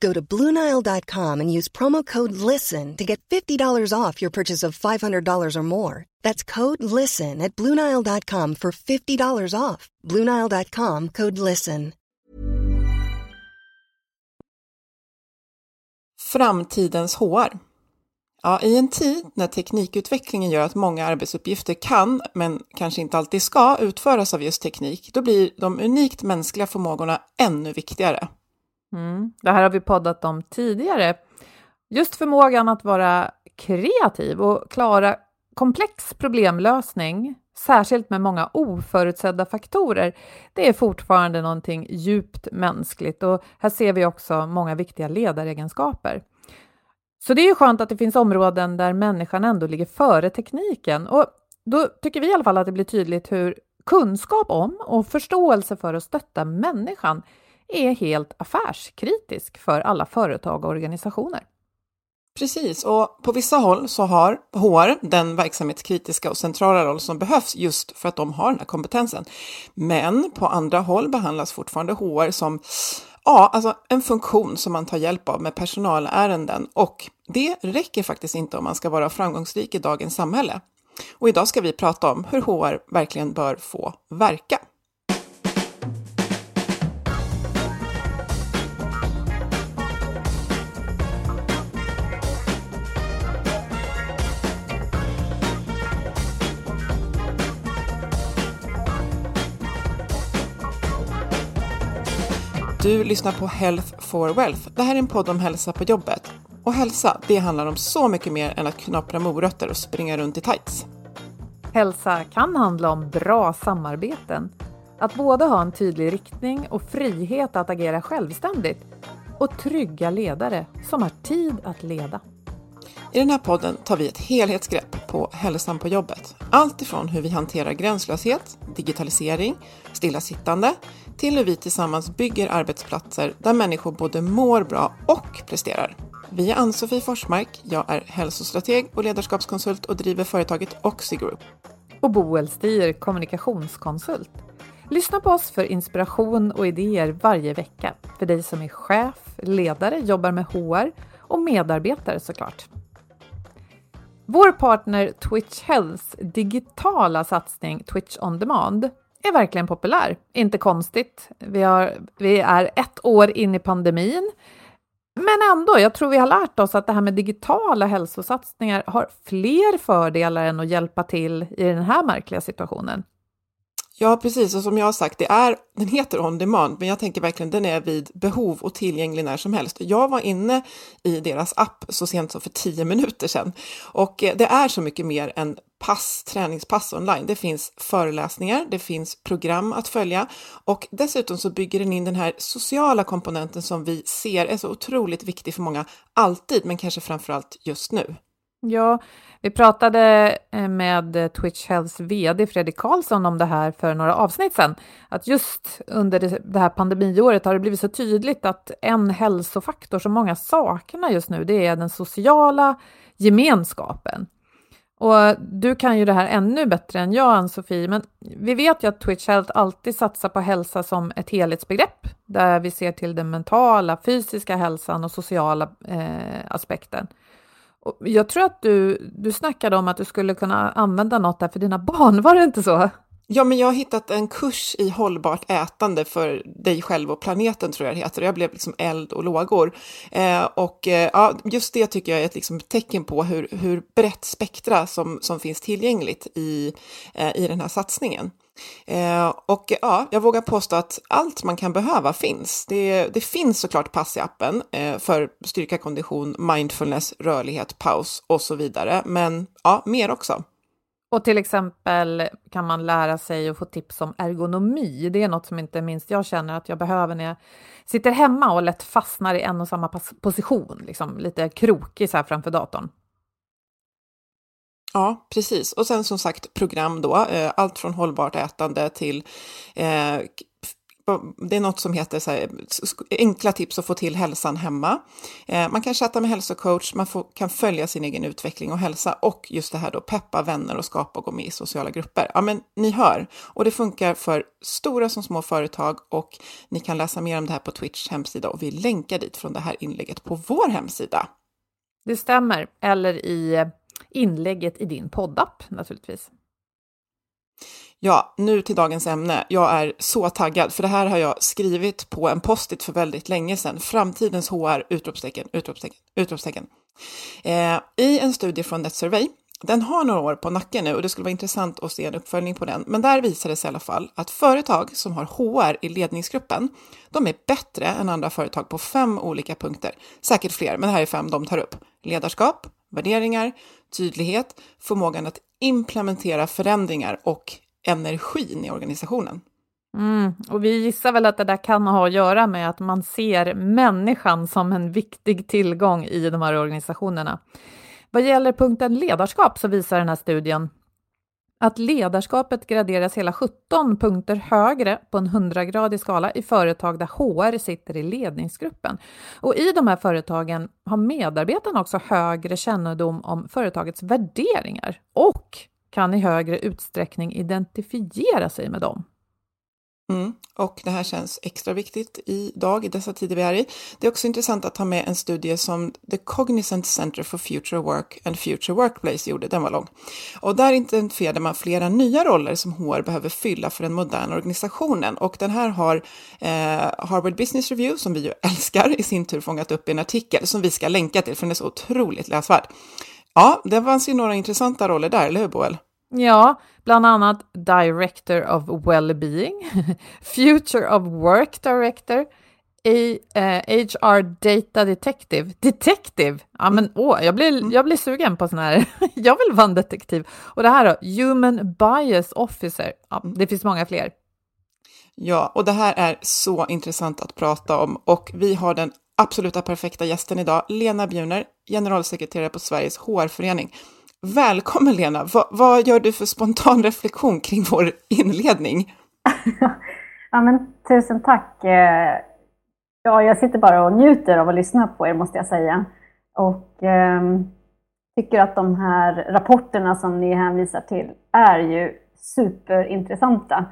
Go to BlueNile.com and use promo code LISTEN to get $50 off your purchase of $500 or more. That's code LISTEN at BlueNile.com for $50 off. BlueNile.com code LISTEN. Framtidens HR. Ja, I en tid när teknikutvecklingen gör att många arbetsuppgifter kan, men kanske inte alltid ska, utföras av just teknik, då blir de unikt mänskliga förmågorna ännu viktigare. Mm. Det här har vi poddat om tidigare. Just förmågan att vara kreativ och klara komplex problemlösning, särskilt med många oförutsedda faktorer, det är fortfarande någonting djupt mänskligt och här ser vi också många viktiga ledaregenskaper. Så det är ju skönt att det finns områden där människan ändå ligger före tekniken och då tycker vi i alla fall att det blir tydligt hur kunskap om och förståelse för att stötta människan är helt affärskritisk för alla företag och organisationer. Precis, och på vissa håll så har HR den verksamhetskritiska och centrala roll som behövs just för att de har den här kompetensen. Men på andra håll behandlas fortfarande HR som ja, alltså en funktion som man tar hjälp av med personalärenden och det räcker faktiskt inte om man ska vara framgångsrik i dagens samhälle. Och idag ska vi prata om hur HR verkligen bör få verka. Du lyssnar på Health for Wealth. Det här är en podd om hälsa på jobbet. Och hälsa, det handlar om så mycket mer än att knapra morötter och springa runt i tights. Hälsa kan handla om bra samarbeten, att både ha en tydlig riktning och frihet att agera självständigt och trygga ledare som har tid att leda. I den här podden tar vi ett helhetsgrepp på hälsan på jobbet. Allt ifrån hur vi hanterar gränslöshet, digitalisering, stillasittande till hur vi tillsammans bygger arbetsplatser där människor både mår bra och presterar. Vi är Ann-Sofie Forsmark, jag är hälsostrateg och ledarskapskonsult och driver företaget Oxigroup. Och Boel Stier, kommunikationskonsult. Lyssna på oss för inspiration och idéer varje vecka för dig som är chef, ledare, jobbar med HR och medarbetare såklart. Vår partner Twitch Healths digitala satsning Twitch On Demand är verkligen populär. Inte konstigt. Vi, har, vi är ett år in i pandemin. Men ändå, jag tror vi har lärt oss att det här med digitala hälsosatsningar har fler fördelar än att hjälpa till i den här märkliga situationen. Ja, precis. Och som jag har sagt, det är, den heter On Demand, men jag tänker verkligen den är vid behov och tillgänglig när som helst. Jag var inne i deras app så sent som för tio minuter sedan och eh, det är så mycket mer än pass, träningspass online. Det finns föreläsningar, det finns program att följa och dessutom så bygger den in den här sociala komponenten som vi ser är så otroligt viktig för många alltid, men kanske framför allt just nu. Ja, vi pratade eh, med Twitch Healths VD Fredrik Karlsson om det här för några avsnitt sedan. Att just under det här pandemiåret har det blivit så tydligt att en hälsofaktor som många saknar just nu, det är den sociala gemenskapen. Och du kan ju det här ännu bättre än jag, Ann-Sofie, men vi vet ju att Twitch Health alltid satsar på hälsa som ett helhetsbegrepp, där vi ser till den mentala, fysiska hälsan och sociala eh, aspekten. Jag tror att du, du snackade om att du skulle kunna använda något där för dina barn, var det inte så? Ja, men jag har hittat en kurs i hållbart ätande för dig själv och planeten, tror jag det heter. Jag blev liksom eld och lågor. Eh, och eh, ja, just det tycker jag är ett liksom, tecken på hur, hur brett spektra som, som finns tillgängligt i, eh, i den här satsningen. Eh, och ja, jag vågar påstå att allt man kan behöva finns. Det, det finns såklart pass i appen eh, för styrka, kondition, mindfulness, rörlighet, paus och så vidare. Men ja, mer också. Och till exempel kan man lära sig och få tips om ergonomi. Det är något som inte minst jag känner att jag behöver när jag sitter hemma och lätt fastnar i en och samma position, liksom lite krokig så här framför datorn. Ja, precis. Och sen som sagt program då, eh, allt från hållbart ätande till eh, det är något som heter så här, enkla tips att få till hälsan hemma. Eh, man kan chatta med hälsocoach, man får, kan följa sin egen utveckling och hälsa och just det här då peppa vänner och skapa och gå med i sociala grupper. Ja, men ni hör, och det funkar för stora som små företag och ni kan läsa mer om det här på Twitch hemsida och vi länkar dit från det här inlägget på vår hemsida. Det stämmer, eller i eh, inlägget i din poddapp naturligtvis. Ja, nu till dagens ämne. Jag är så taggad, för det här har jag skrivit på en post-it för väldigt länge sedan. Framtidens HR! Utropstecken, utropstecken, utropstecken. Eh, I en studie från Net Survey, den har några år på nacken nu och det skulle vara intressant att se en uppföljning på den. Men där visade det sig i alla fall att företag som har HR i ledningsgruppen, de är bättre än andra företag på fem olika punkter. Säkert fler, men det här är fem de tar upp. Ledarskap, värderingar, tydlighet, förmågan att implementera förändringar och energin i organisationen. Mm, och vi gissar väl att det där kan ha att göra med att man ser människan som en viktig tillgång i de här organisationerna. Vad gäller punkten ledarskap så visar den här studien att ledarskapet graderas hela 17 punkter högre på en 100-gradig skala i företag där HR sitter i ledningsgruppen. Och i de här företagen har medarbetarna också högre kännedom om företagets värderingar och kan i högre utsträckning identifiera sig med dem. Mm, och det här känns extra viktigt idag, i dessa tider vi är i. Det är också intressant att ha med en studie som The Cognizant Center for Future Work and Future Workplace gjorde, den var lång. Och där identifierade man flera nya roller som HR behöver fylla för den moderna organisationen. Och den här har eh, Harvard Business Review, som vi ju älskar, i sin tur fångat upp i en artikel som vi ska länka till, för den är så otroligt läsvärd. Ja, det fanns ju några intressanta roller där, eller hur Boel? Ja, bland annat Director of Wellbeing, Future of Work Director, A, eh, HR Data Detective. Detective! Ja, men åh, jag blir, mm. jag blir sugen på sån här. jag vill vara en detektiv. Och det här då, Human Bias Officer. Ja, det finns många fler. Ja, och det här är så intressant att prata om och vi har den absoluta perfekta gästen idag, Lena Bjuner, generalsekreterare på Sveriges HR-förening. Välkommen Lena! Va, vad gör du för spontan reflektion kring vår inledning? ja, men, tusen tack! Eh, ja, jag sitter bara och njuter av att lyssna på er måste jag säga. Och eh, tycker att de här rapporterna som ni hänvisar till är ju superintressanta.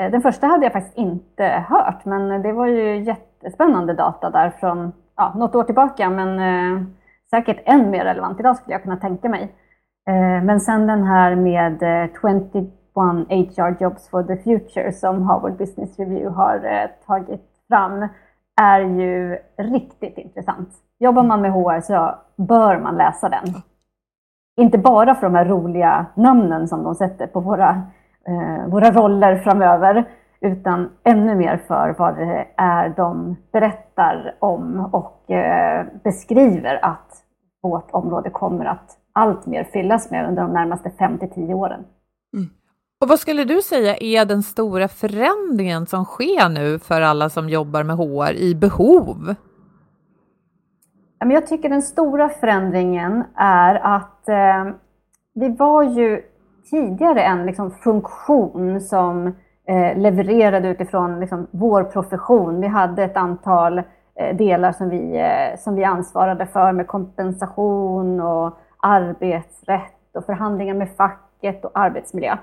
Eh, den första hade jag faktiskt inte hört, men det var ju jättespännande data där från ja, något år tillbaka, men eh, säkert än mer relevant idag skulle jag kunna tänka mig. Eh, men sen den här med eh, 21 HR Jobs for the Future som Harvard Business Review har eh, tagit fram är ju riktigt intressant. Jobbar man med HR så bör man läsa den. Inte bara för de här roliga namnen som de sätter på våra eh, våra roller framöver, utan ännu mer för vad det är de berättar om och eh, beskriver att vårt område kommer att allt mer fyllas med under de närmaste 5 till 10 åren. Mm. Och vad skulle du säga är den stora förändringen som sker nu för alla som jobbar med HR i behov? Jag tycker den stora förändringen är att eh, vi var ju tidigare en liksom, funktion som eh, levererade utifrån liksom, vår profession. Vi hade ett antal eh, delar som vi, eh, som vi ansvarade för med kompensation och arbetsrätt och förhandlingar med facket och arbetsmiljö.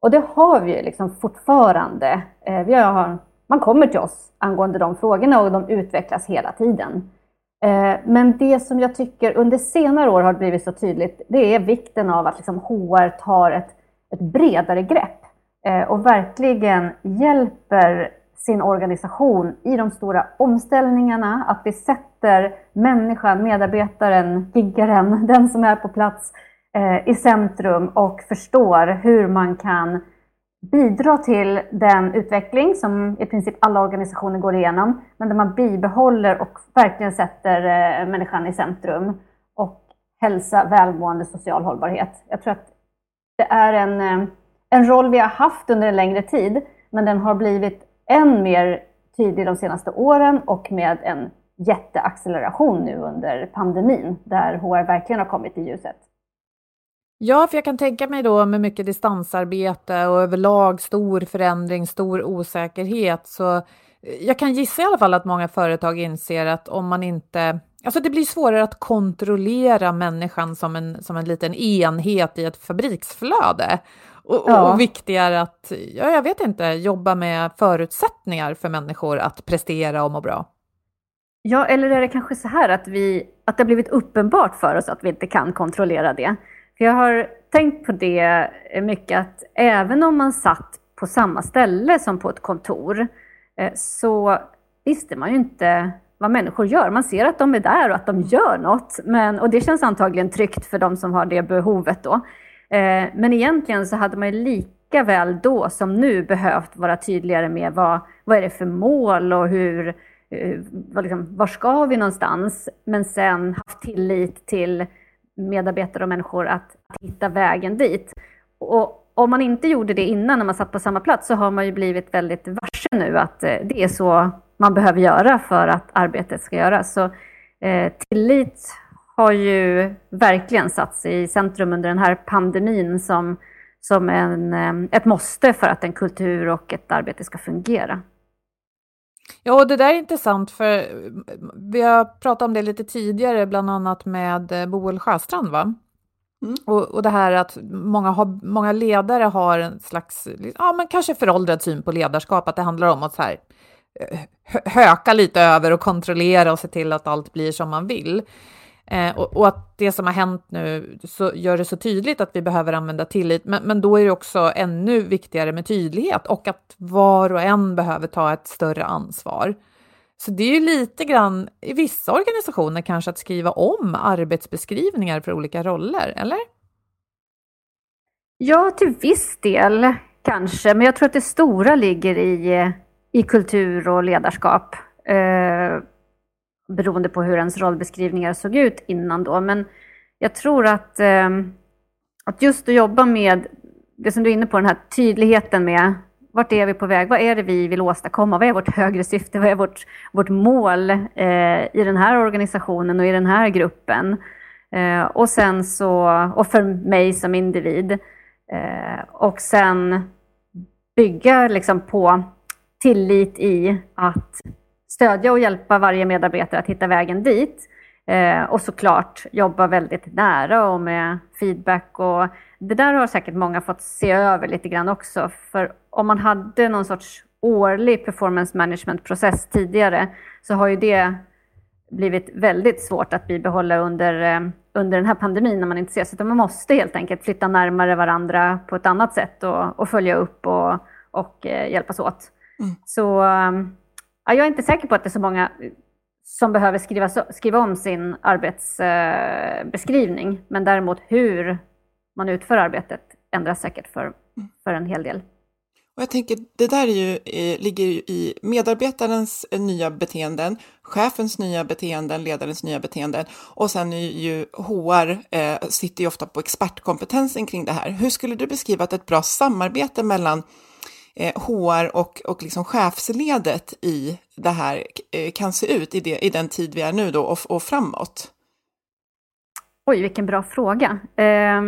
Och det har vi liksom fortfarande. Eh, vi har, man kommer till oss angående de frågorna och de utvecklas hela tiden. Eh, men det som jag tycker under senare år har blivit så tydligt, det är vikten av att liksom HR tar ett, ett bredare grepp eh, och verkligen hjälper sin organisation i de stora omställningarna, att vi sätter människan, medarbetaren, giggaren, den som är på plats eh, i centrum och förstår hur man kan bidra till den utveckling som i princip alla organisationer går igenom, men där man bibehåller och verkligen sätter eh, människan i centrum och hälsa, välmående, social hållbarhet. Jag tror att det är en, eh, en roll vi har haft under en längre tid, men den har blivit än mer tydlig de senaste åren och med en jätteacceleration nu under pandemin, där HR verkligen har kommit i ljuset. Ja, för jag kan tänka mig då med mycket distansarbete och överlag stor förändring, stor osäkerhet, så eh, jag kan gissa i alla fall att många företag inser att om man inte Alltså det blir svårare att kontrollera människan som en, som en liten enhet i ett fabriksflöde. Och, ja. och viktigare att, ja, jag vet inte, jobba med förutsättningar för människor att prestera och må bra. Ja, eller är det kanske så här att, vi, att det har blivit uppenbart för oss att vi inte kan kontrollera det. För jag har tänkt på det mycket att även om man satt på samma ställe som på ett kontor eh, så visste man ju inte vad människor gör. Man ser att de är där och att de gör något. Men, och det känns antagligen tryggt för de som har det behovet då. Eh, men egentligen så hade man ju lika väl då som nu behövt vara tydligare med vad, vad är det för mål och hur, eh, vad liksom, var ska vi någonstans? Men sen haft tillit till medarbetare och människor att, att hitta vägen dit. Och om man inte gjorde det innan när man satt på samma plats så har man ju blivit väldigt varse nu att eh, det är så man behöver göra för att arbetet ska göras. Så eh, tillit har ju verkligen satts i centrum under den här pandemin som, som en, eh, ett måste för att en kultur och ett arbete ska fungera. Ja, och det där är intressant för vi har pratat om det lite tidigare, bland annat med eh, Boel Sjöstrand, va? Mm. Och, och det här att många, har, många ledare har en slags, ja men kanske föråldrad syn på ledarskap, att det handlar om att så här, eh, höka lite över och kontrollera och se till att allt blir som man vill. Eh, och, och, att det som har hänt nu så gör det så tydligt att vi behöver använda tillit, men, men då är det också ännu viktigare med tydlighet och att var och en behöver ta ett större ansvar. Så det är ju lite grann i vissa organisationer kanske att skriva om arbetsbeskrivningar för olika roller, eller? Ja, till viss del kanske, men jag tror att det stora ligger i, i kultur och ledarskap. Eh, beroende på hur ens rollbeskrivningar såg ut innan då. Men jag tror att, eh, att just att jobba med det som du är inne på, den här tydligheten med vart är vi på väg? Vad är det vi vill åstadkomma? Vad är vårt högre syfte? Vad är vårt, vårt mål eh, i den här organisationen och i den här gruppen? Eh, och sen så, och för mig som individ. Eh, och sen bygga liksom på tillit i att stödja och hjälpa varje medarbetare att hitta vägen dit. Eh, och såklart jobba väldigt nära och med feedback. Och det där har säkert många fått se över lite grann också. För om man hade någon sorts årlig performance management-process tidigare så har ju det blivit väldigt svårt att bibehålla under, eh, under den här pandemin när man inte ses. Utan man måste helt enkelt flytta närmare varandra på ett annat sätt och, och följa upp och, och eh, hjälpas åt. Mm. Så Ja, jag är inte säker på att det är så många som behöver skriva, skriva om sin arbetsbeskrivning. Men däremot hur man utför arbetet ändras säkert för, för en hel del. Och jag tänker, det där är ju, eh, ligger ju i medarbetarens eh, nya beteenden, chefens nya beteenden, ledarens nya beteenden och sen är ju HR eh, sitter ju ofta på expertkompetensen kring det här. Hur skulle du beskriva att ett bra samarbete mellan Eh, HR och, och liksom chefsledet i det här eh, kan se ut i, det, i den tid vi är nu då och, och framåt? Oj, vilken bra fråga. Eh,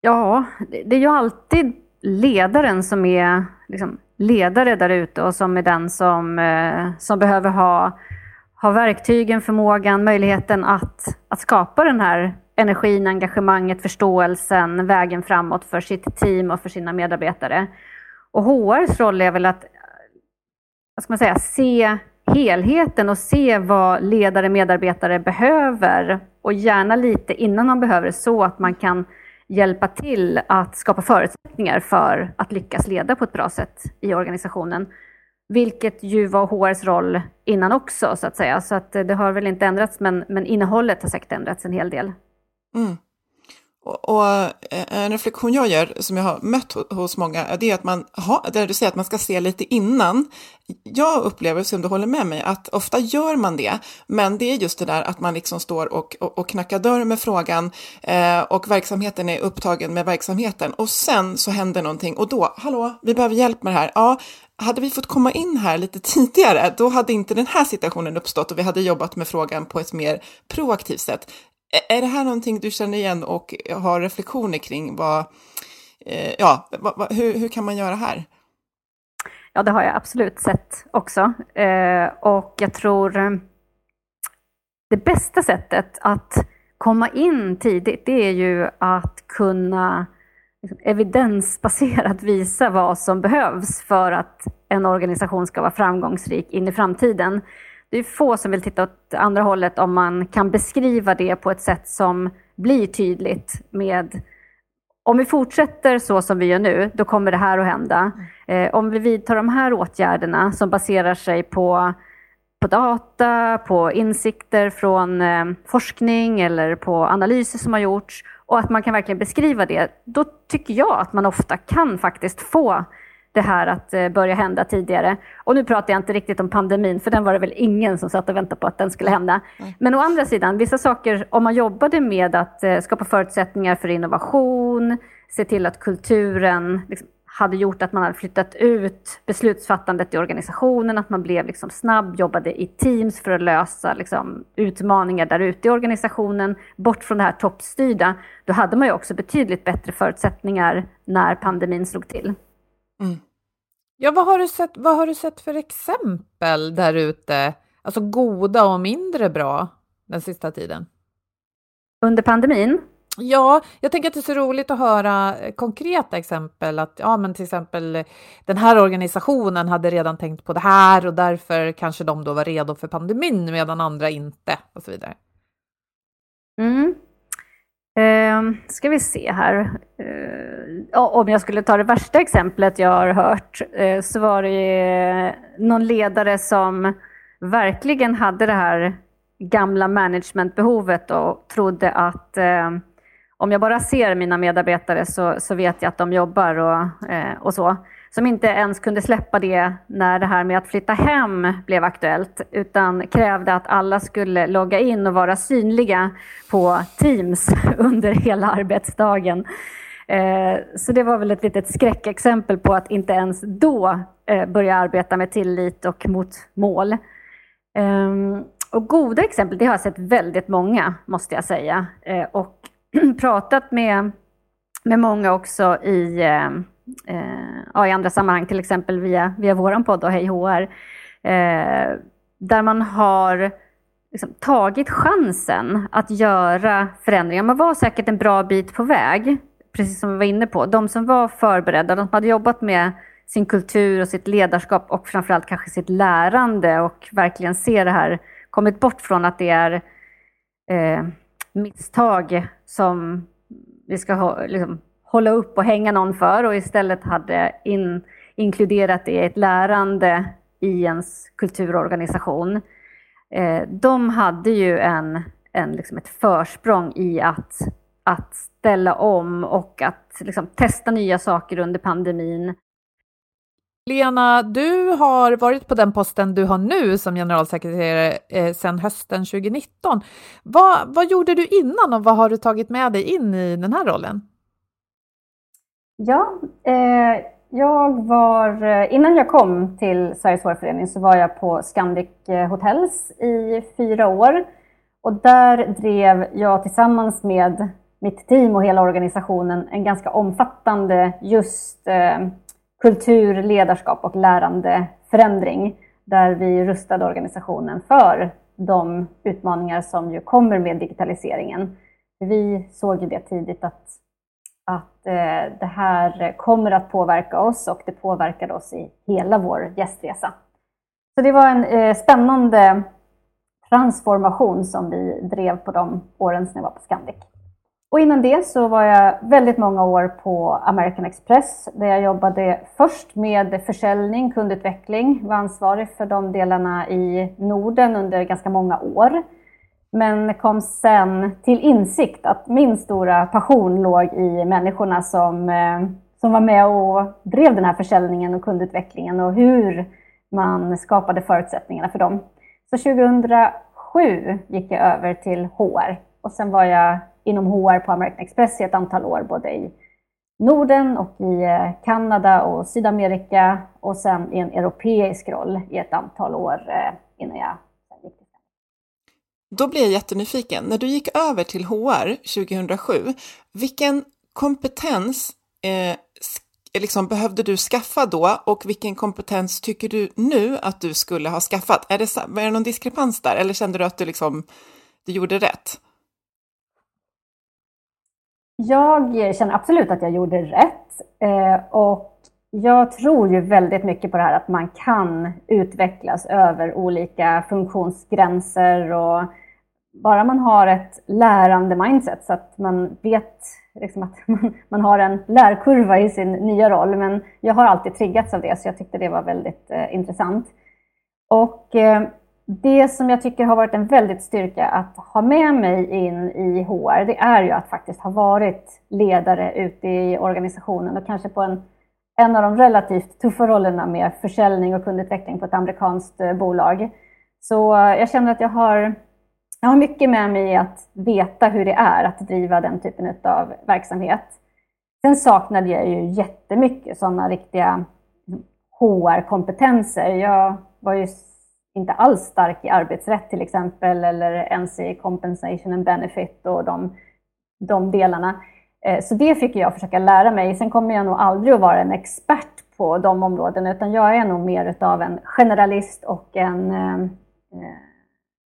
ja, det är ju alltid ledaren som är liksom, ledare där ute och som är den som, eh, som behöver ha, ha verktygen, förmågan, möjligheten att, att skapa den här energin, engagemanget, förståelsen, vägen framåt för sitt team och för sina medarbetare. Och HRs roll är väl att vad ska man säga, se helheten och se vad ledare och medarbetare behöver och gärna lite innan man behöver det så att man kan hjälpa till att skapa förutsättningar för att lyckas leda på ett bra sätt i organisationen. Vilket ju var HRs roll innan också så att säga. Så att det har väl inte ändrats men, men innehållet har säkert ändrats en hel del. Mm. Och, och, eh, en reflektion jag gör, som jag har mött hos många, det är att man, ha, där du säger att man ska se lite innan. Jag upplever, som du håller med mig, att ofta gör man det, men det är just det där att man liksom står och, och, och knackar dörr med frågan eh, och verksamheten är upptagen med verksamheten och sen så händer någonting och då, hallå, vi behöver hjälp med det här. Ja, hade vi fått komma in här lite tidigare, då hade inte den här situationen uppstått och vi hade jobbat med frågan på ett mer proaktivt sätt. Är det här någonting du känner igen och har reflektioner kring? Vad, eh, ja, vad, hur, hur kan man göra här? Ja, det har jag absolut sett också. Eh, och jag tror eh, det bästa sättet att komma in tidigt, det är ju att kunna liksom, evidensbaserat visa vad som behövs för att en organisation ska vara framgångsrik in i framtiden det är få som vill titta åt andra hållet om man kan beskriva det på ett sätt som blir tydligt med om vi fortsätter så som vi gör nu, då kommer det här att hända. Eh, om vi vidtar de här åtgärderna som baserar sig på, på data, på insikter från eh, forskning eller på analyser som har gjorts och att man kan verkligen beskriva det, då tycker jag att man ofta kan faktiskt få det här att eh, börja hända tidigare. Och nu pratar jag inte riktigt om pandemin, för den var det väl ingen som satt och väntade på att den skulle hända. Men å andra sidan, vissa saker, om man jobbade med att eh, skapa förutsättningar för innovation, se till att kulturen liksom, hade gjort att man hade flyttat ut beslutsfattandet i organisationen, att man blev liksom snabb, jobbade i teams för att lösa liksom, utmaningar där ute i organisationen, bort från det här toppstyrda. Då hade man ju också betydligt bättre förutsättningar när pandemin slog till. Mm. Ja, vad har, du sett, vad har du sett för exempel där ute? Alltså goda och mindre bra den sista tiden? Under pandemin? Ja, jag tänker att det är så roligt att höra konkreta exempel. Att ja, men till exempel den här organisationen hade redan tänkt på det här och därför kanske de då var redo för pandemin medan andra inte och så vidare. Mm. Eh, ska vi se här. Eh, om jag skulle ta det värsta exemplet jag har hört eh, så var det eh, någon ledare som verkligen hade det här gamla managementbehovet och trodde att eh, om jag bara ser mina medarbetare så, så vet jag att de jobbar och, eh, och så som inte ens kunde släppa det när det här med att flytta hem blev aktuellt, utan krävde att alla skulle logga in och vara synliga på Teams under hela arbetsdagen. Eh, så det var väl ett litet skräckexempel på att inte ens då eh, börja arbeta med tillit och mot mål. Ehm, och goda exempel, det har jag sett väldigt många, måste jag säga. Eh, och pratat med, med många också i Eh, ja, i andra sammanhang, till exempel via, via vår podd och Hej HR, eh, där man har liksom, tagit chansen att göra förändringar. Man var säkert en bra bit på väg, precis som vi var inne på. De som var förberedda, de som hade jobbat med sin kultur och sitt ledarskap och framförallt kanske sitt lärande och verkligen se det här, kommit bort från att det är eh, misstag som vi ska ha, liksom, hålla upp och hänga någon för och istället hade in, inkluderat det i ett lärande i ens kulturorganisation. Eh, de hade ju en, en, liksom ett försprång i att, att ställa om och att liksom, testa nya saker under pandemin. Lena, du har varit på den posten du har nu som generalsekreterare eh, sedan hösten 2019. Vad, vad gjorde du innan och vad har du tagit med dig in i den här rollen? Ja, eh, jag var, eh, innan jag kom till Sveriges hårförening så var jag på Scandic eh, Hotels i fyra år Och där drev jag tillsammans med mitt team och hela organisationen en ganska omfattande just eh, kultur, ledarskap och lärande förändring där vi rustade organisationen för de utmaningar som ju kommer med digitaliseringen. Vi såg ju det tidigt att, att eh, det här kommer att påverka oss och det påverkade oss i hela vår gästresa. Så det var en eh, spännande transformation som vi drev på de åren som jag var på Scandic. Och innan det så var jag väldigt många år på American Express där jag jobbade först med försäljning, kundutveckling, var ansvarig för de delarna i Norden under ganska många år. Men kom sen till insikt att min stora passion låg i människorna som, eh, som var med och drev den här försäljningen och kundutvecklingen och hur man skapade förutsättningarna för dem. Så 2007 gick jag över till HR och sen var jag inom HR på American Express i ett antal år, både i Norden och i eh, Kanada och Sydamerika och sen i en europeisk roll i ett antal år eh, innan jag då blir jag jättenyfiken. När du gick över till HR 2007, vilken kompetens eh, liksom behövde du skaffa då och vilken kompetens tycker du nu att du skulle ha skaffat? Är det, är det någon diskrepans där eller kände du att du, liksom, du gjorde rätt? Jag känner absolut att jag gjorde rätt. Eh, och jag tror ju väldigt mycket på det här att man kan utvecklas över olika funktionsgränser och bara man har ett lärande mindset så att man vet liksom att man, man har en lärkurva i sin nya roll. Men jag har alltid triggats av det så jag tyckte det var väldigt eh, intressant. Och eh, det som jag tycker har varit en väldigt styrka att ha med mig in i HR, det är ju att faktiskt ha varit ledare ute i organisationen och kanske på en, en av de relativt tuffa rollerna med försäljning och kundutveckling på ett amerikanskt eh, bolag. Så eh, jag känner att jag har, jag har mycket med mig i att veta hur det är att driva den typen av verksamhet. Sen saknade jag ju jättemycket sådana riktiga liksom, HR-kompetenser. Jag var ju inte alls stark i arbetsrätt till exempel eller ens i compensation and benefit och de, de delarna. Eh, så det fick jag försöka lära mig. Sen kommer jag nog aldrig att vara en expert på de områdena utan jag är nog mer av en generalist och en, eh,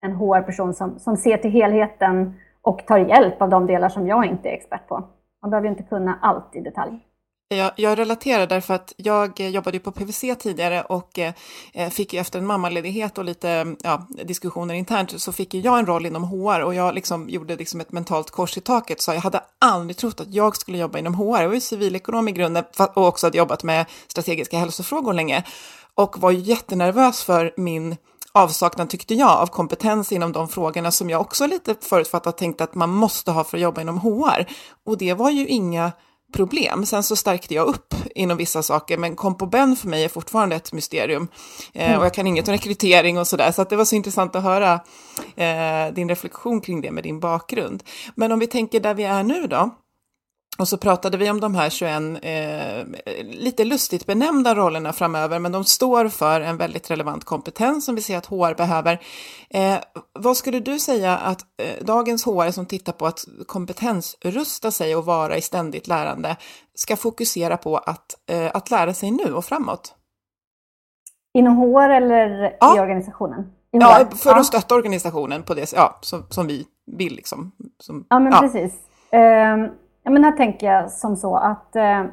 en HR-person som, som ser till helheten och tar hjälp av de delar som jag inte är expert på. Man behöver inte kunna allt i detalj. Jag, jag relaterar därför att jag eh, jobbade ju på PVC tidigare och eh, eh, fick ju efter en mammaledighet och lite ja, diskussioner internt så fick ju jag en roll inom HR och jag liksom gjorde liksom ett mentalt kors i taket så jag hade aldrig trott att jag skulle jobba inom HR. Jag var ju civilekonom i grunden och också hade jobbat med strategiska hälsofrågor länge och var jättenervös för min avsaknad, tyckte jag, av kompetens inom de frågorna som jag också lite förutfattat tänkte att man måste ha för att jobba inom HR. Och det var ju inga problem. Sen så stärkte jag upp inom vissa saker, men kompoben för mig är fortfarande ett mysterium. Eh, mm. och jag kan inget om rekrytering och sådär, så att det var så intressant att höra eh, din reflektion kring det med din bakgrund. Men om vi tänker där vi är nu då, och så pratade vi om de här 21 eh, lite lustigt benämnda rollerna framöver, men de står för en väldigt relevant kompetens som vi ser att HR behöver. Eh, vad skulle du säga att eh, dagens HR som tittar på att kompetensrusta sig och vara i ständigt lärande ska fokusera på att, eh, att lära sig nu och framåt? Inom HR eller ja. i organisationen? I ja, för att stötta organisationen på det ja, som, som vi vill. Liksom, som, ja, men ja. precis. Um Ja, men här tänker jag som så att eh,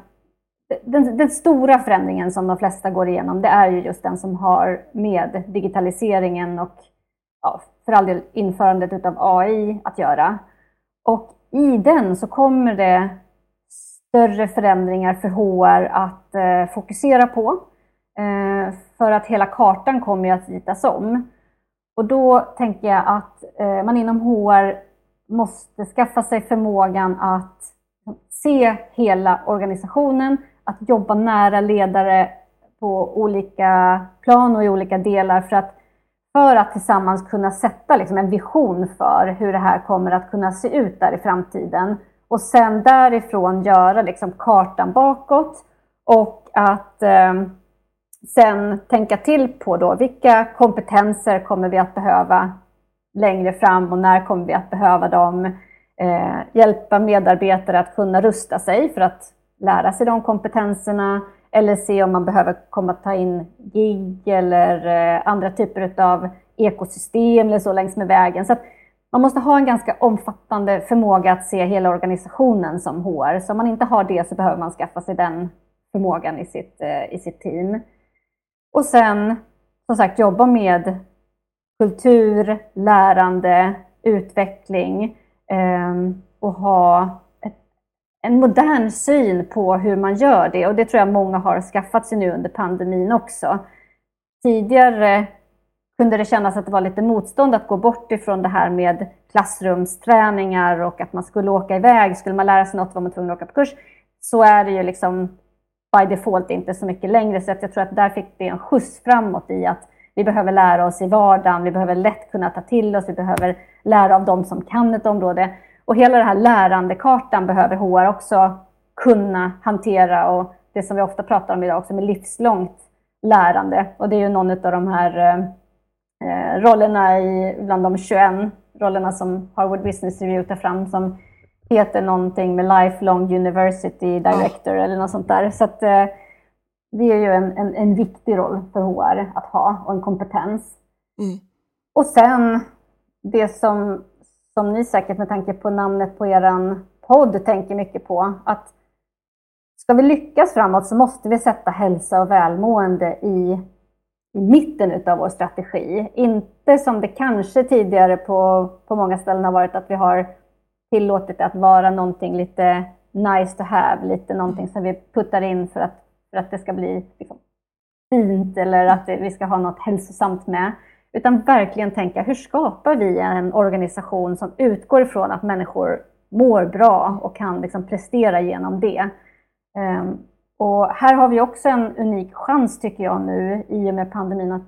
den, den, stora förändringen som de flesta går igenom, det är ju just den som har med digitaliseringen och ja, för all del införandet av AI att göra. Och i den så kommer det större förändringar för HR att eh, fokusera på. Eh, för att hela kartan kommer att ritas om. Och då tänker jag att eh, man inom HR måste skaffa sig förmågan att se hela organisationen, att jobba nära ledare på olika plan och i olika delar för att, för att tillsammans kunna sätta liksom en vision för hur det här kommer att kunna se ut där i framtiden. Och sen därifrån göra liksom kartan bakåt och att eh, sen tänka till på då vilka kompetenser kommer vi att behöva längre fram och när kommer vi att behöva dem? Eh, hjälpa medarbetare att kunna rusta sig för att lära sig de kompetenserna eller se om man behöver komma ta in gig eller eh, andra typer av ekosystem eller så längs med vägen. Så man måste ha en ganska omfattande förmåga att se hela organisationen som HR. Så om man inte har det så behöver man skaffa sig den förmågan i sitt, eh, i sitt team. Och sen som sagt jobba med kultur, lärande, utveckling Ehm, och ha ett, en modern syn på hur man gör det. Och det tror jag många har skaffat sig nu under pandemin också. Tidigare kunde det kännas att det var lite motstånd att gå bort ifrån det här med klassrumsträningar och att man skulle åka iväg. Skulle man lära sig något var man tvungen att åka på kurs. Så är det ju liksom by default inte så mycket längre. Så att jag tror att där fick det en skjuts framåt i att vi behöver lära oss i vardagen, vi behöver lätt kunna ta till oss, vi behöver lära av de som kan ett område. Och hela den här lärandekartan behöver HR också kunna hantera och det som vi ofta pratar om idag också med livslångt lärande. Och det är ju någon av de här eh, rollerna i, bland de 21 rollerna som Harvard Business Review tar fram som heter någonting med Lifelong University Director eller något sånt där. Så att, eh, det är ju en, en, en, viktig roll för HR att ha och en kompetens. Mm. Och sen det som, som ni säkert med tanke på namnet på er podd tänker mycket på, att ska vi lyckas framåt så måste vi sätta hälsa och välmående i, i mitten av vår strategi. Inte som det kanske tidigare på, på många ställen har varit att vi har tillåtit att vara någonting lite nice to have, lite någonting som vi puttar in för att, för att det ska bli liksom, fint eller att vi ska ha något hälsosamt med. Utan verkligen tänka, hur skapar vi en organisation som utgår ifrån att människor mår bra och kan liksom prestera genom det. Um, och här har vi också en unik chans tycker jag nu i och med pandemin att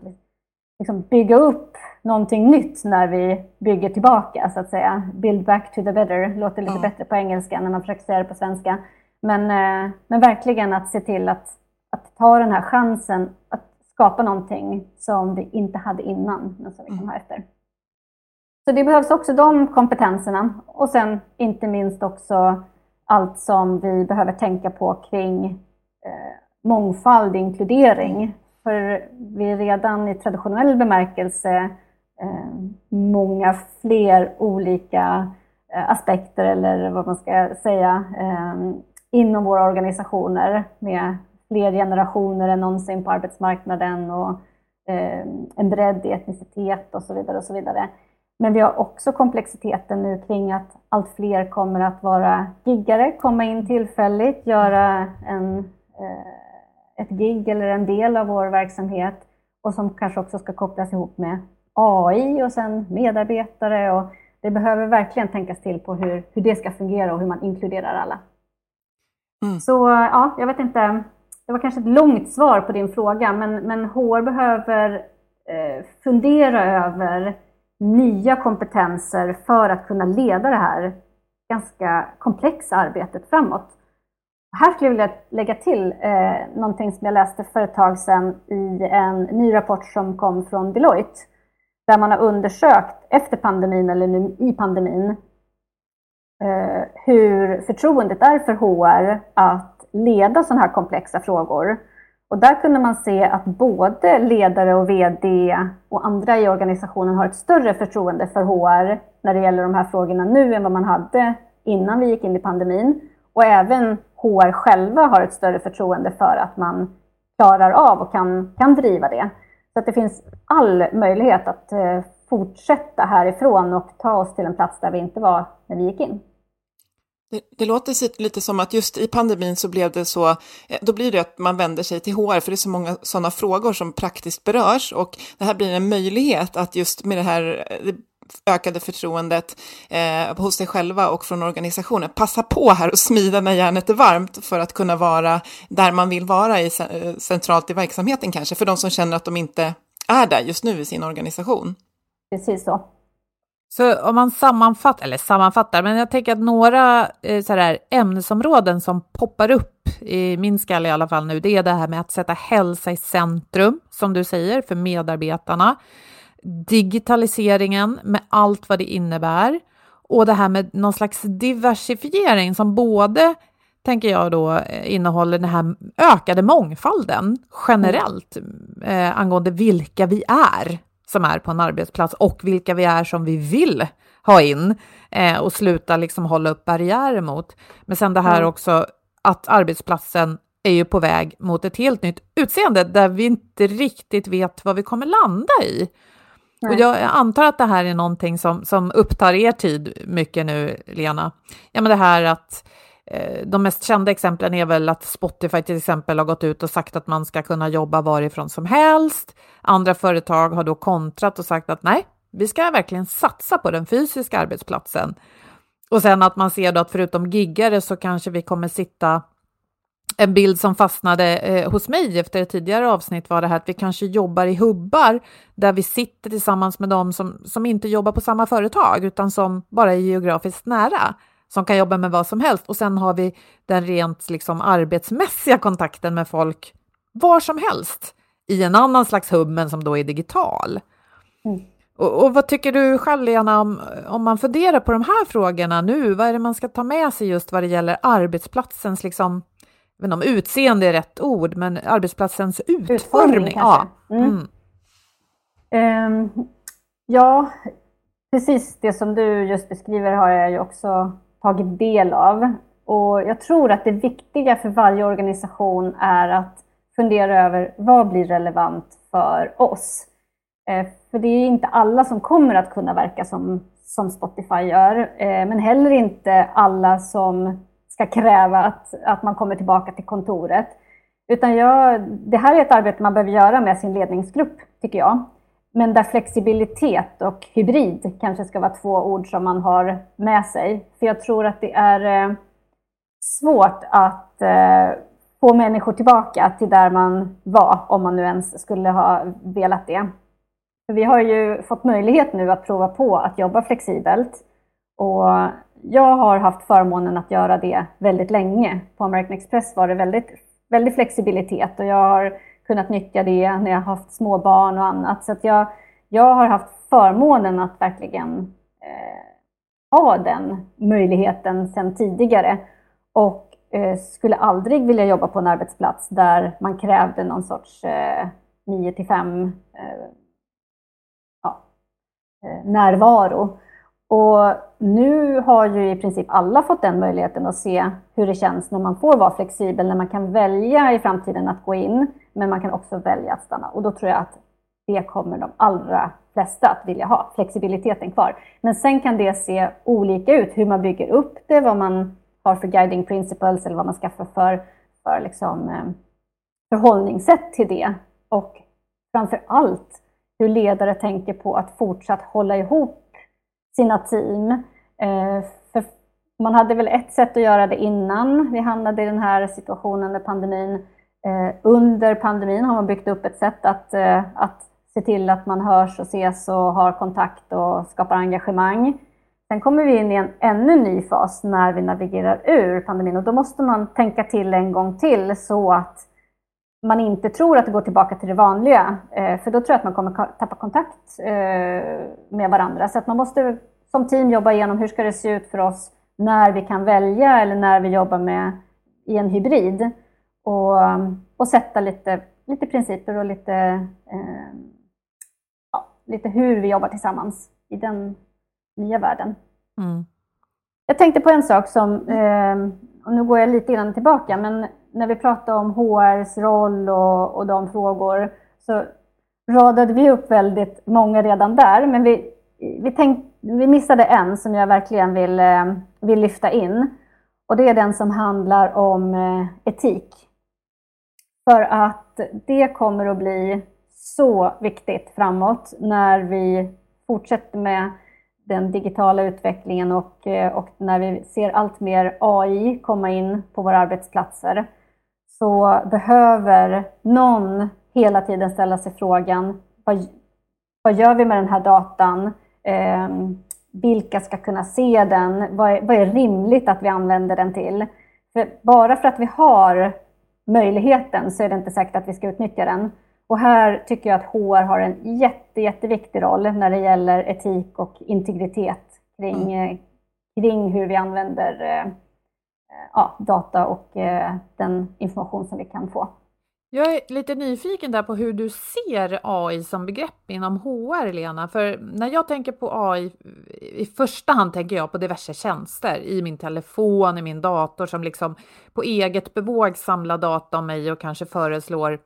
liksom bygga upp någonting nytt när vi bygger tillbaka, så att säga. Build back to the better, låter lite ja. bättre på engelska när man försöker säga det på svenska. Men, eh, men verkligen att se till att, att ta den här chansen att skapa någonting som vi inte hade innan, men som vi kan mm. ha efter. Så det behövs också de kompetenserna och sen inte minst också allt som vi behöver tänka på kring eh, mångfald, inkludering. För vi är redan i traditionell bemärkelse eh, många fler olika eh, aspekter eller vad man ska säga eh, inom våra organisationer med fler generationer än någonsin på arbetsmarknaden och eh, en bredd i etnicitet och så vidare. och så vidare. Men vi har också komplexiteten nu kring att allt fler kommer att vara giggare, komma in tillfälligt, göra en eh, ett gig eller en del av vår verksamhet och som kanske också ska kopplas ihop med AI och sen medarbetare. Och det behöver verkligen tänkas till på hur, hur det ska fungera och hur man inkluderar alla. Mm. Så ja, jag vet inte, det var kanske ett långt svar på din fråga, men, men HR behöver eh, fundera över nya kompetenser för att kunna leda det här ganska komplexa arbetet framåt. Här skulle jag vilja lägga till eh, någonting som jag läste för ett tag sedan i en ny rapport som kom från Deloitte, där man har undersökt efter pandemin, eller nu i pandemin, Eh, hur förtroendet är för HR att leda sådana här komplexa frågor. Och där kunde man se att både ledare och VD och andra i organisationen har ett större förtroende för HR när det gäller de här frågorna nu än vad man hade innan vi gick in i pandemin. Och även HR själva har ett större förtroende för att man klarar av och kan, kan driva det. Så att det finns all möjlighet att eh, fortsätta härifrån och ta oss till en plats där vi inte var när vi gick in. Det, det, låter lite som att just i pandemin så blev det så, eh, då blir det att man vänder sig till HR, för det är så många sådana frågor som praktiskt berörs och det här blir en möjlighet att just med det här eh, ökade förtroendet eh, hos sig själva och från organisationen. Passa på här och smida när järnet är varmt för att kunna vara där man vill vara i, eh, centralt i verksamheten kanske, för de som känner att de inte är där just nu i sin organisation. Precis så. Så om man sammanfattar, eller sammanfattar, men jag tänker att några eh, så här, ämnesområden som poppar upp i min skalle i alla fall nu, det är det här med att sätta hälsa i centrum, som du säger, för medarbetarna. digitaliseringen med allt vad det innebär. Och det här med någon slags diversifiering som både tänker jag då eh, innehåller den här ökade mångfalden generellt eh, angående vilka vi är som är på en arbetsplats och vilka vi är som vi vill ha in eh, och sluta liksom hålla upp barriärer mot. Men sen det här mm. också att arbetsplatsen är ju på väg mot ett helt nytt utseende där vi inte riktigt vet vad vi kommer landa i. Nej. Och jag antar att det här är någonting som, som upptar er tid mycket nu, Lena. Ja, men det här att Eh, de mest kända exemplen är väl att Spotify till exempel har gått ut och sagt att man ska kunna jobba varifrån som helst. Andra företag har då kontrat och sagt att nej, vi ska verkligen satsa på den fysiska arbetsplatsen. Och sen att man ser då att förutom giggare så kanske vi kommer sitta en bild som fastnade eh, hos mig efter ett tidigare avsnitt var det här att vi kanske jobbar i hubbar där vi sitter tillsammans med dem som, som inte jobbar på samma företag utan som bara är geografiskt nära, som kan jobba med vad som helst. Och sen har vi den rent liksom, arbetsmässiga kontakten med folk var som helst i en annan slags hubb men som då är digital. Mm. Och, och, vad tycker du själv, Lena, om, om man funderar på de här frågorna nu? Vad är det man ska ta med sig just vad det gäller arbetsplatsens liksom, jag vet inte om utseende är rätt ord, men arbetsplatsens utformning. utformning ja. Mm. Mm. Um, ja, precis det som du just beskriver har jag ju också tagit del av. Och jag tror att det viktiga för varje organisation är att fundera över vad blir relevant för oss? Eh, för det är inte alla som kommer att kunna verka som, som Spotify gör, eh, men heller inte alla som ska kräva att, att man kommer tillbaka till kontoret. Utan jag, det här är ett arbete man behöver göra med sin ledningsgrupp, tycker jag. Men där flexibilitet och hybrid kanske ska vara två ord som man har med sig. För jag tror att det är eh, svårt att eh, få människor tillbaka till där man var, om man nu ens skulle ha velat det. För vi har ju fått möjlighet nu att prova på att jobba flexibelt. Och jag har haft förmånen att göra det väldigt länge. På American Express var det väldigt, väldigt flexibilitet och jag har kunnat nyttja det när jag har haft små barn och annat. Så att jag, jag har haft förmånen att verkligen eh, ha den möjligheten sedan tidigare. Och eh, skulle aldrig vilja jobba på en arbetsplats där man krävde någon sorts eh, 9 till 5 eh, ja, eh, närvaro. Och nu har ju i princip alla fått den möjligheten att se hur det känns när man får vara flexibel, när man kan välja i framtiden att gå in, men man kan också välja att stanna. Och då tror jag att det kommer de allra flesta att vilja ha, flexibiliteten kvar. Men sen kan det se olika ut, hur man bygger upp det, vad man har för guiding principles eller vad man skaffar för, för liksom, eh, förhållningssätt till det. Och framför allt hur ledare tänker på att fortsatt hålla ihop sina team. Eh, för man hade väl ett sätt att göra det innan vi hamnade i den här situationen med pandemin. Eh, under pandemin har man byggt upp ett sätt att, eh, att se till att man hörs och ses och har kontakt och skapar engagemang. Sen kommer vi in i en ännu ny fas när vi navigerar ur pandemin och då måste man tänka till en gång till så att man inte tror att det går tillbaka till det vanliga. För då tror jag att man kommer tappa kontakt med varandra. Så att man måste som team jobba igenom hur ska det se ut för oss när vi kan välja eller när vi jobbar med i en hybrid. Och, och sätta lite, lite principer och lite, eh, ja, lite hur vi jobbar tillsammans i den nya världen. Mm. Jag tänkte på en sak som, eh, och nu går jag lite grann tillbaka, men när vi pratade om HRs roll och, och de frågor så radade vi upp väldigt många redan där, men vi, vi tänkte vi missade en som jag verkligen vill, eh, vill lyfta in. Och det är den som handlar om eh, etik. För att det kommer att bli så viktigt framåt när vi fortsätter med den digitala utvecklingen och, eh, och när vi ser allt mer AI komma in på våra arbetsplatser så behöver någon hela tiden ställa sig frågan vad, vad gör vi med den här datan? Eh, vilka ska kunna se den? Vad är, vad är rimligt att vi använder den till? För bara för att vi har möjligheten så är det inte säkert att vi ska utnyttja den. Och här tycker jag att HR har en jätte, jätteviktig roll när det gäller etik och integritet kring, mm. kring hur vi använder eh, Eh, ja, data och eh, den information som vi kan få. Jag är lite nyfiken där på hur du ser AI som begrepp inom HR, Lena. För när jag tänker på AI, i första hand tänker jag på diverse tjänster i min telefon, i min dator som liksom på eget bevåg samlar data om mig och kanske föreslår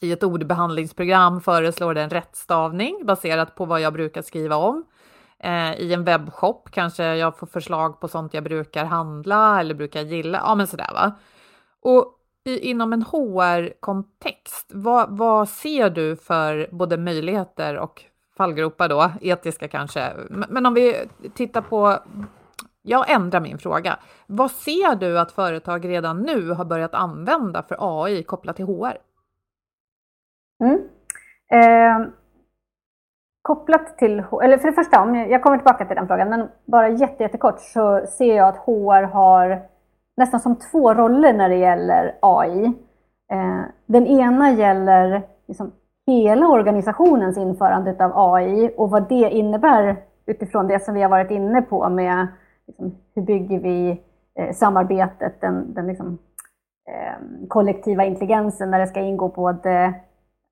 i ett ordbehandlingsprogram föreslår den rättstavning baserat på vad jag brukar skriva om. Eh, I en webbshop kanske jag får förslag på sånt jag brukar handla eller brukar gilla. Ja, men sådär va. Och i, inom en HR-kontext, vad, vad ser du för både möjligheter och fallgropar då, etiska kanske? Men om vi tittar på jag ändrar min fråga. Vad ser du att företag redan nu har börjat använda för AI kopplat till HR? Mm. Eh, kopplat till, eller för det första, om jag, jag kommer tillbaka till den frågan, men bara jättekort så ser jag att HR har nästan som två roller när det gäller AI. Eh, den ena gäller liksom hela organisationens införande av AI och vad det innebär utifrån det som vi har varit inne på med liksom, hur bygger vi eh, samarbetet, den, den liksom, eh, kollektiva intelligensen när det ska ingå både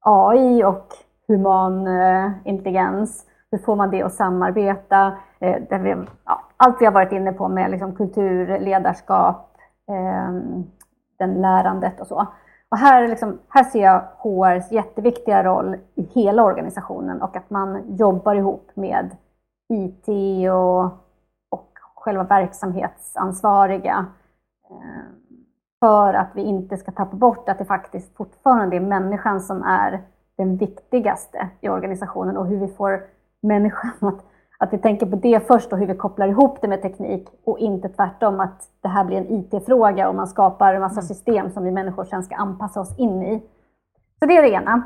AI och human eh, intelligens. Hur får man det att samarbeta? Eh, där vi, ja, allt vi har varit inne på med liksom, kultur, ledarskap, ehm, den lärandet och så. Och här, liksom, här ser jag HRs jätteviktiga roll i hela organisationen och att man jobbar ihop med IT och, och själva verksamhetsansvariga ehm, för att vi inte ska tappa bort att det faktiskt fortfarande är människan som är den viktigaste i organisationen och hur vi får människan att att vi tänker på det först och hur vi kopplar ihop det med teknik och inte tvärtom att det här blir en IT-fråga och man skapar en massa mm. system som vi människor sen ska anpassa oss in i. Så det är det ena.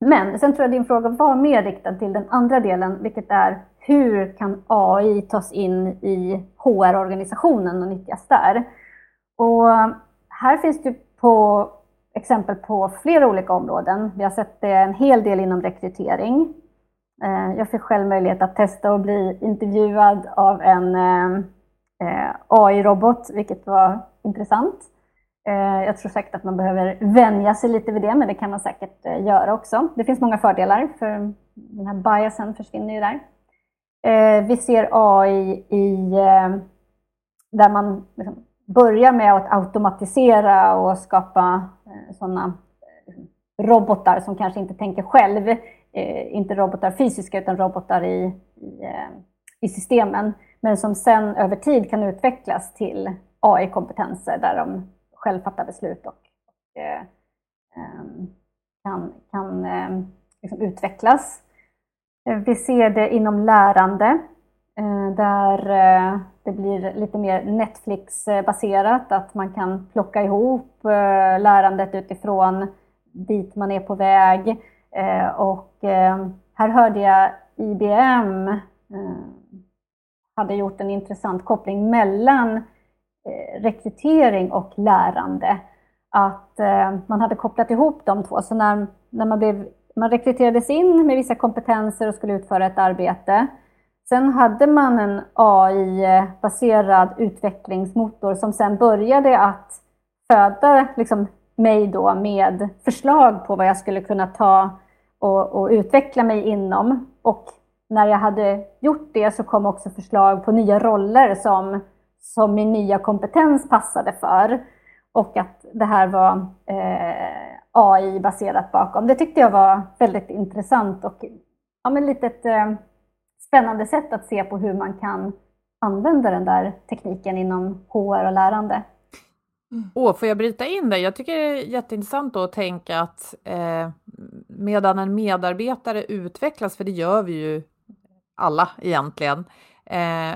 Men sen tror jag din fråga var mer riktad till den andra delen, vilket är hur kan AI tas in i HR-organisationen och nyttjas där? Och här finns det på exempel på flera olika områden. Vi har sett det en hel del inom rekrytering. Eh, jag fick själv möjlighet att testa och bli intervjuad av en eh, AI-robot, vilket var intressant. Eh, jag tror säkert att man behöver vänja sig lite vid det, men det kan man säkert göra också. Det finns många fördelar, för den här biasen försvinner ju där. Vi ser AI i, där man liksom börjar med att automatisera och skapa sådana eh, robotar som kanske inte tänker själv. Eh, inte robotar fysiska utan robotar i, i, eh, i, systemen, men som sen över tid kan utvecklas till AI-kompetenser där de själv fattar beslut och, och eh, ehm, kan, kan eh, liksom utvecklas. Eh, vi ser det inom lärande. Eh, där eh, det blir lite mer Netflix-baserat, att man kan plocka ihop eh, lärandet utifrån dit man är på väg och här hörde jag IBM hade gjort en intressant koppling mellan rekrytering och lärande. Att man hade kopplat ihop de två. Så när, när man, blev, man rekryterades in med vissa kompetenser och skulle utföra ett arbete. Sen hade man en AI-baserad eh, utvecklingsmotor som sen började att föda liksom, mig då med förslag på vad jag skulle kunna ta och, och utveckla mig inom. Och när jag hade gjort det så kom också förslag på nya roller som, som min nya kompetens passade för. Och att det här var eh, AI-baserat bakom. Det tyckte jag var väldigt intressant och ja, men lite ett eh, spännande sätt att se på hur man kan använda den där tekniken inom HR och lärande. Mm. Åh, får jag bryta in det? Jag tycker det är jätteintressant att tänka att eh, medan en medarbetare utvecklas, för det gör vi ju alla egentligen, eh,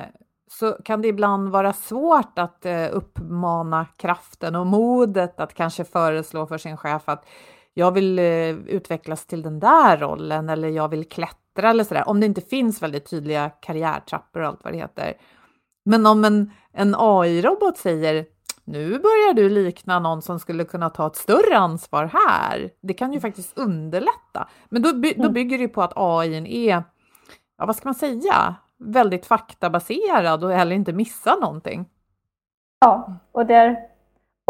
så kan det ibland vara svårt att eh, uppmana kraften och modet att kanske föreslå för sin chef att jag vill eh, utvecklas till den där rollen eller jag vill klättra eller sådär, om det inte finns väldigt tydliga karriärtrappor och allt vad det heter. Men om en, en AI-robot säger nu börjar du likna någon som skulle kunna ta ett större ansvar här. Det kan ju faktiskt underlätta. Men då, by, då mm. bygger det på att AI är, ja vad ska man säga, väldigt faktabaserad och heller inte missar någonting. Ja, och det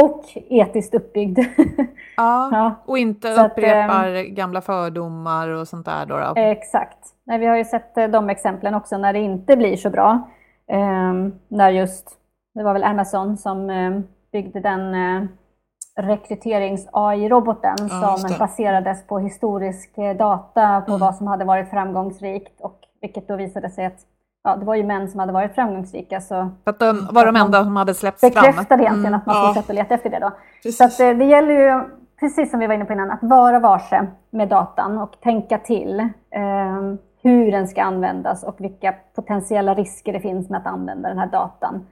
och etiskt uppbyggd. Ja, ja. och inte Så upprepar att, ehm, gamla fördomar och sånt där. Då, då. Exakt. Nej, vi har ju sett eh, de exemplen också när det inte blir så bra. Eh, när just, det var väl Amazon som eh, byggde den eh, rekryterings-AI-roboten ja, som baserades på historisk eh, data på mm. vad som hade varit framgångsrikt och vilket då visade sig att ja, det var ju män som hade varit framgångsrika. Så att de var de enda som hade släppts fram? Bekräftade egentligen mm. att man ja. fortsatte leta efter det då. Precis. Så eh, det gäller ju, precis som vi var inne på innan, att vara varse med datan och tänka till eh, hur den ska användas och vilka potentiella risker det finns med att använda den här datan.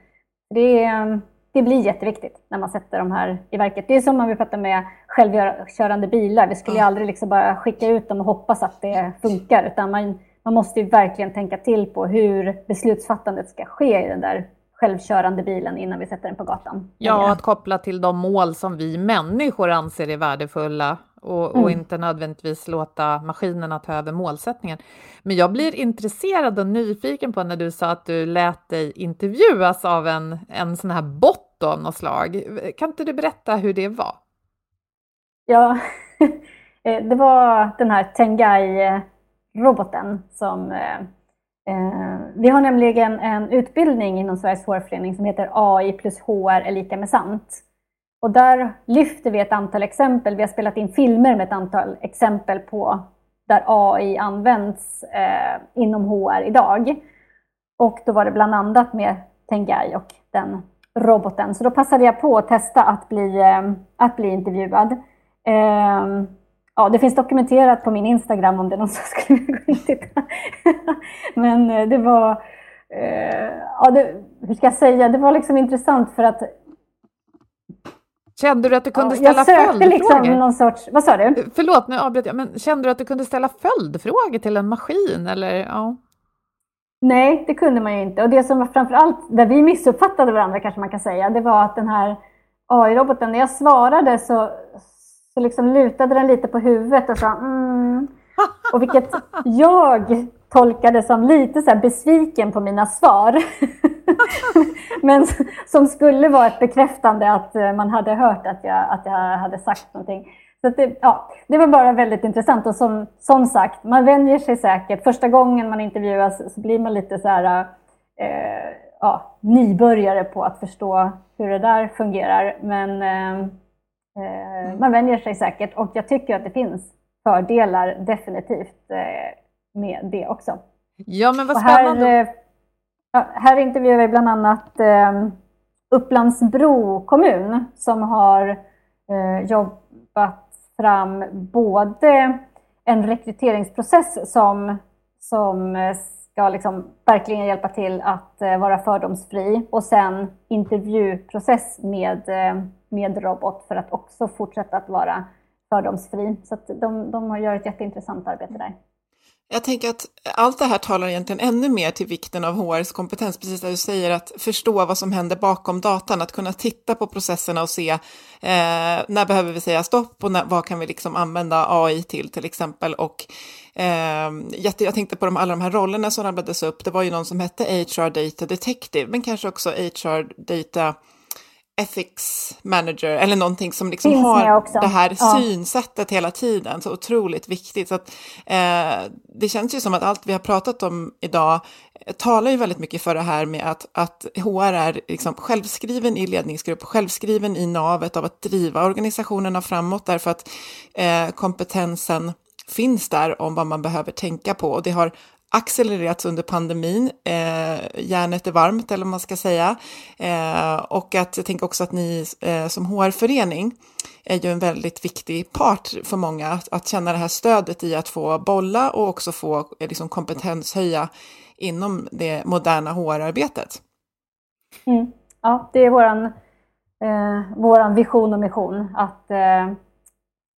Det, det blir jätteviktigt när man sätter de här i verket. Det är som om vi pratar med självkörande bilar. Vi skulle ju aldrig liksom bara skicka ut dem och hoppas att det funkar, utan man man måste ju verkligen tänka till på hur beslutsfattandet ska ske i den där självkörande bilen innan vi sätter den på gatan. Ja, att koppla till de mål som vi människor anser är värdefulla och, mm. och, inte nödvändigtvis låta maskinerna ta över målsättningen. Men jag blir intresserad och nyfiken på när du sa att du lät dig intervjuas av en, en sån här bot av något slag. Kan inte du berätta hur det var? Ja, det var den här Tengai roboten som eh, eh, Eh, vi har nämligen en utbildning inom Sveriges HR-förening som heter AI plus HR är lika med sant. Och där lyfter vi ett antal exempel. Vi har spelat in filmer med ett antal exempel på där AI används eh, inom HR idag. Och då var det bland annat med Tengai och den roboten. Så då passade jag på att testa att bli, eh, att bli intervjuad. Eh, Ja, det finns dokumenterat på min Instagram om det är någon som skulle gå in och titta. Men eh, det var, eh, ja, det, hur ska jag säga, det var liksom intressant för att Kände du att du kunde ja, ställa följdfrågor? Liksom någon sorts, vad sa du? Förlåt, nu avbröt jag, men kände du att du kunde ställa följdfrågor till en maskin eller? Ja. Nej, det kunde man ju inte. Och det som var framförallt, där vi missuppfattade varandra kanske man kan säga, det var att den här AI-roboten, när jag svarade så, så liksom lutade den lite på huvudet och sa mm. Och vilket jag tolkade som lite så besviken på mina svar. Men som skulle vara ett bekräftande att eh, man hade hört att jag, att jag hade sagt någonting. Så det, ja, det var bara väldigt intressant och som, som sagt, man vänjer sig säkert. Första gången man intervjuas så blir man lite så här, eh, ja, nybörjare på att förstå hur det där fungerar. Men Eh, man vänjer sig säkert och jag tycker att det finns fördelar definitivt eh, med det också. Ja, men vad spännande. Här, eh, här intervjuar vi bland annat Upplandsbro kommun som har jobbat fram både en rekryteringsprocess som, som ska liksom verkligen hjälpa till att eh, vara fördomsfri och sen intervjuprocess med eh, med robot för att också fortsätta att vara fördomsfri. Så att de, de gör ett jätteintressant arbete där. Jag tänker att allt det här talar egentligen ännu mer till vikten av HRs kompetens, precis det du säger, att förstå vad som händer bakom datan, att kunna titta på processerna och se eh, när behöver vi säga stopp och när, vad kan vi liksom använda AI till till exempel. Och eh, jag tänkte på de, alla de här rollerna som rabblades upp, det var ju någon som hette HR Data Detective, men kanske också HR Data ethics manager eller någonting som liksom har det här ja. synsättet hela tiden. Så otroligt viktigt. Så att, eh, det känns ju som att allt vi har pratat om idag talar ju väldigt mycket för det här med att, att HR är liksom självskriven i ledningsgrupp, självskriven i navet av att driva organisationerna framåt därför att eh, kompetensen finns där om vad man behöver tänka på. Och det har accelererats under pandemin. Eh, järnet är varmt, eller vad man ska säga. Eh, och att jag tänker också att ni eh, som HR-förening är ju en väldigt viktig part för många, att, att, känna det här stödet i att få bolla och också få eh, liksom, kompetenshöja inom det moderna HR-arbetet. Mm. Ja, det är våran, eh, våran vision och mission, att eh,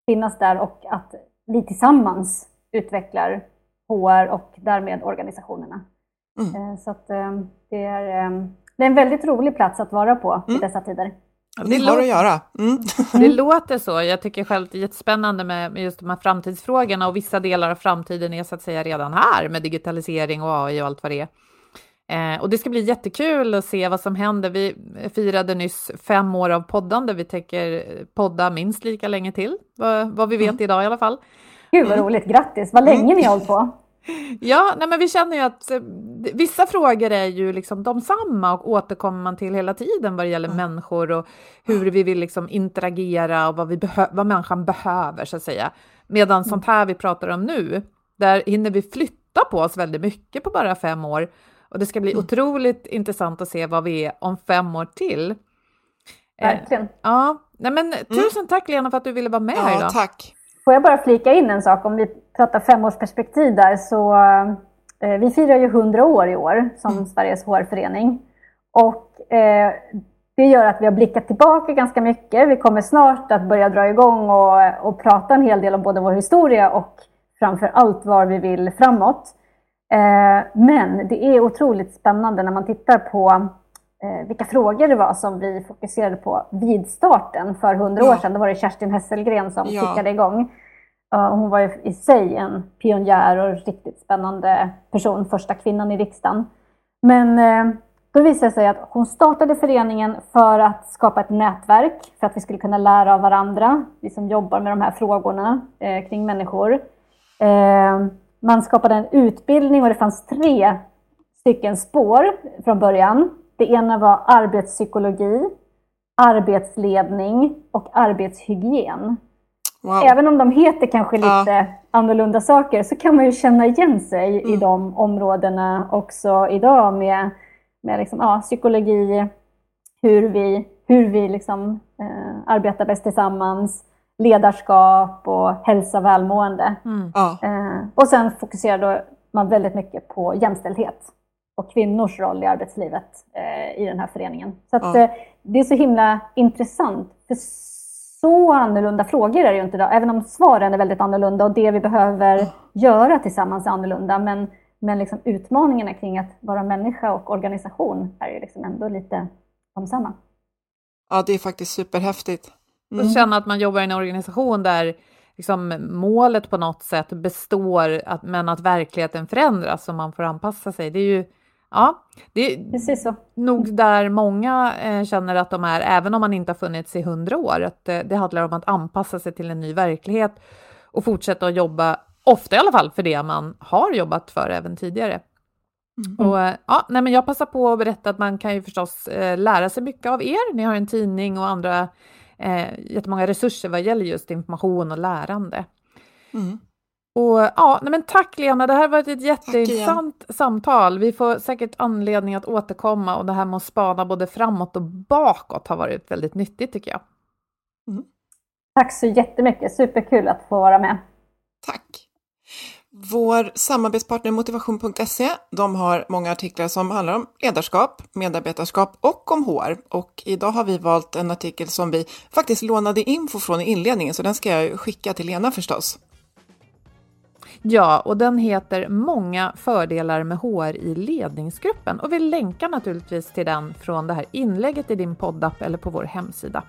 finnas där och att vi tillsammans utvecklar HR och därmed organisationerna. Mm. Eh, så att, eh, det, är, eh, det är en väldigt rolig plats att vara på mm. i dessa tider. Ni har att göra. Mm. Det låter så. Jag tycker själv att det är jättespännande med, med just de här framtidsfrågorna och vissa delar av framtiden är så att säga redan här med digitalisering och AI och allt vad det är. Eh, och det ska bli jättekul att se vad som händer. Vi firade nyss fem år av poddande. Vi tänker podda minst lika länge till, vad, vad vi vet mm. idag i alla fall. Gud vad roligt, grattis! Vad länge ni har hållit på. Ja, nej, men vi känner ju att eh, vissa frågor är ju liksom de samma och återkommer man till hela tiden vad det gäller mm. människor och hur vi vill liksom interagera och vad, vi vad människan behöver så att säga. Medan mm. sånt här vi pratar om nu, där hinner vi flytta på oss väldigt mycket på bara fem år och det ska bli mm. otroligt intressant att se vad vi är om fem år till. Eh, Verkligen. Eh, ja, nej men mm. tusen tack Lena för att du ville vara med ja, här idag. Tack. Får jag bara flika in en sak, om vi pratar femårsperspektiv där, så eh, vi firar ju 100 år i år som mm. Sveriges HR-förening. Och eh, det gör att vi har blickat tillbaka ganska mycket. Vi kommer snart att börja dra igång och, och prata en hel del om både vår historia och framför allt var vi vill framåt. Eh, men det är otroligt spännande när man tittar på vilka frågor det var som vi fokuserade på vid starten för hundra ja. år sedan. Då var det Kerstin Hesselgren som ja. kickade igång. hon var i sig en pionjär och riktigt spännande person, första kvinnan i riksdagen. Men eh, då visade det sig att hon startade föreningen för att skapa ett nätverk, för att vi skulle kunna lära av varandra, vi som jobbar med de här frågorna kring människor. Man skapade en utbildning och det fanns tre stycken spår från början. Det ena var arbetspsykologi, arbetsledning och arbetshygien. Wow. Även om de heter kanske lite ja. annorlunda saker så kan man ju känna igen sig mm. i de områdena också idag med, med liksom, ja, psykologi, hur vi, hur vi liksom, eh, arbetar bäst tillsammans, ledarskap och hälsa och välmående. Mm. Eh, och sen fokuserar man väldigt mycket på jämställdhet och kvinnors roll i arbetslivet eh, i den här föreningen. Så att, ja. eh, det är så himla intressant. För så annorlunda frågor är det ju inte idag, även om svaren är väldigt annorlunda och det vi behöver ja. göra tillsammans är annorlunda. Men, men liksom utmaningarna kring att vara människa och organisation är ju liksom ändå lite de samma. Ja, det är faktiskt superhäftigt. Mm. Och känna att man jobbar i en organisation där liksom, målet på något sätt består, att, men att verkligheten förändras och man får anpassa sig. Det är ju Ja, det är Precis så. nog där många eh, känner att de är, även om man inte har funnits i hundra år. Att eh, det handlar om att anpassa sig till en ny verklighet och fortsätta att jobba, ofta i alla fall, för det man har jobbat för även tidigare. Mm. Och, eh, ja, nej, men jag passar på att berätta att man kan ju förstås lära sig mycket av er. Ni har en tidning och andra eh, jättemånga resurser vad gäller just information och lärande. Mm. Och ja, nej men tack Lena, det här har varit ett jätteintressant samtal. Vi får säkert anledning att återkomma och det här med att spana både framåt och bakåt har varit väldigt nyttigt tycker jag. Mm. Tack så jättemycket, superkul att få vara med. Tack. Vår samarbetspartner Motivation.se, de har många artiklar som handlar om ledarskap, medarbetarskap och om HR. Och idag har vi valt en artikel som vi faktiskt lånade info från i inledningen, så den ska jag skicka till Lena förstås. Ja, och den heter Många fördelar med HR i ledningsgruppen och vi länkar naturligtvis till den från det här inlägget i din poddapp eller på vår hemsida.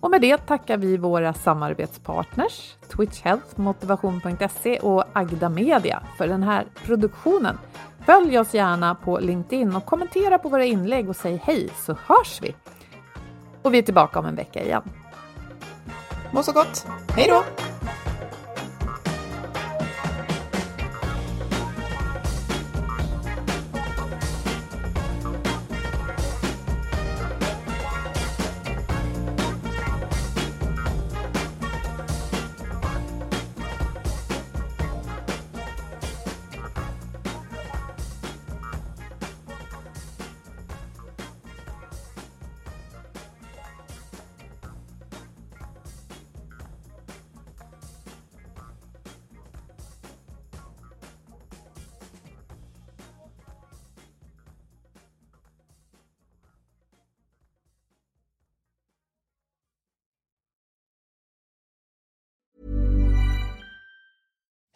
Och med det tackar vi våra samarbetspartners Twitch Health, Motivation.se och Agda Media för den här produktionen. Följ oss gärna på LinkedIn och kommentera på våra inlägg och säg hej så hörs vi! Och vi är tillbaka om en vecka igen. Må så gott! Hej då!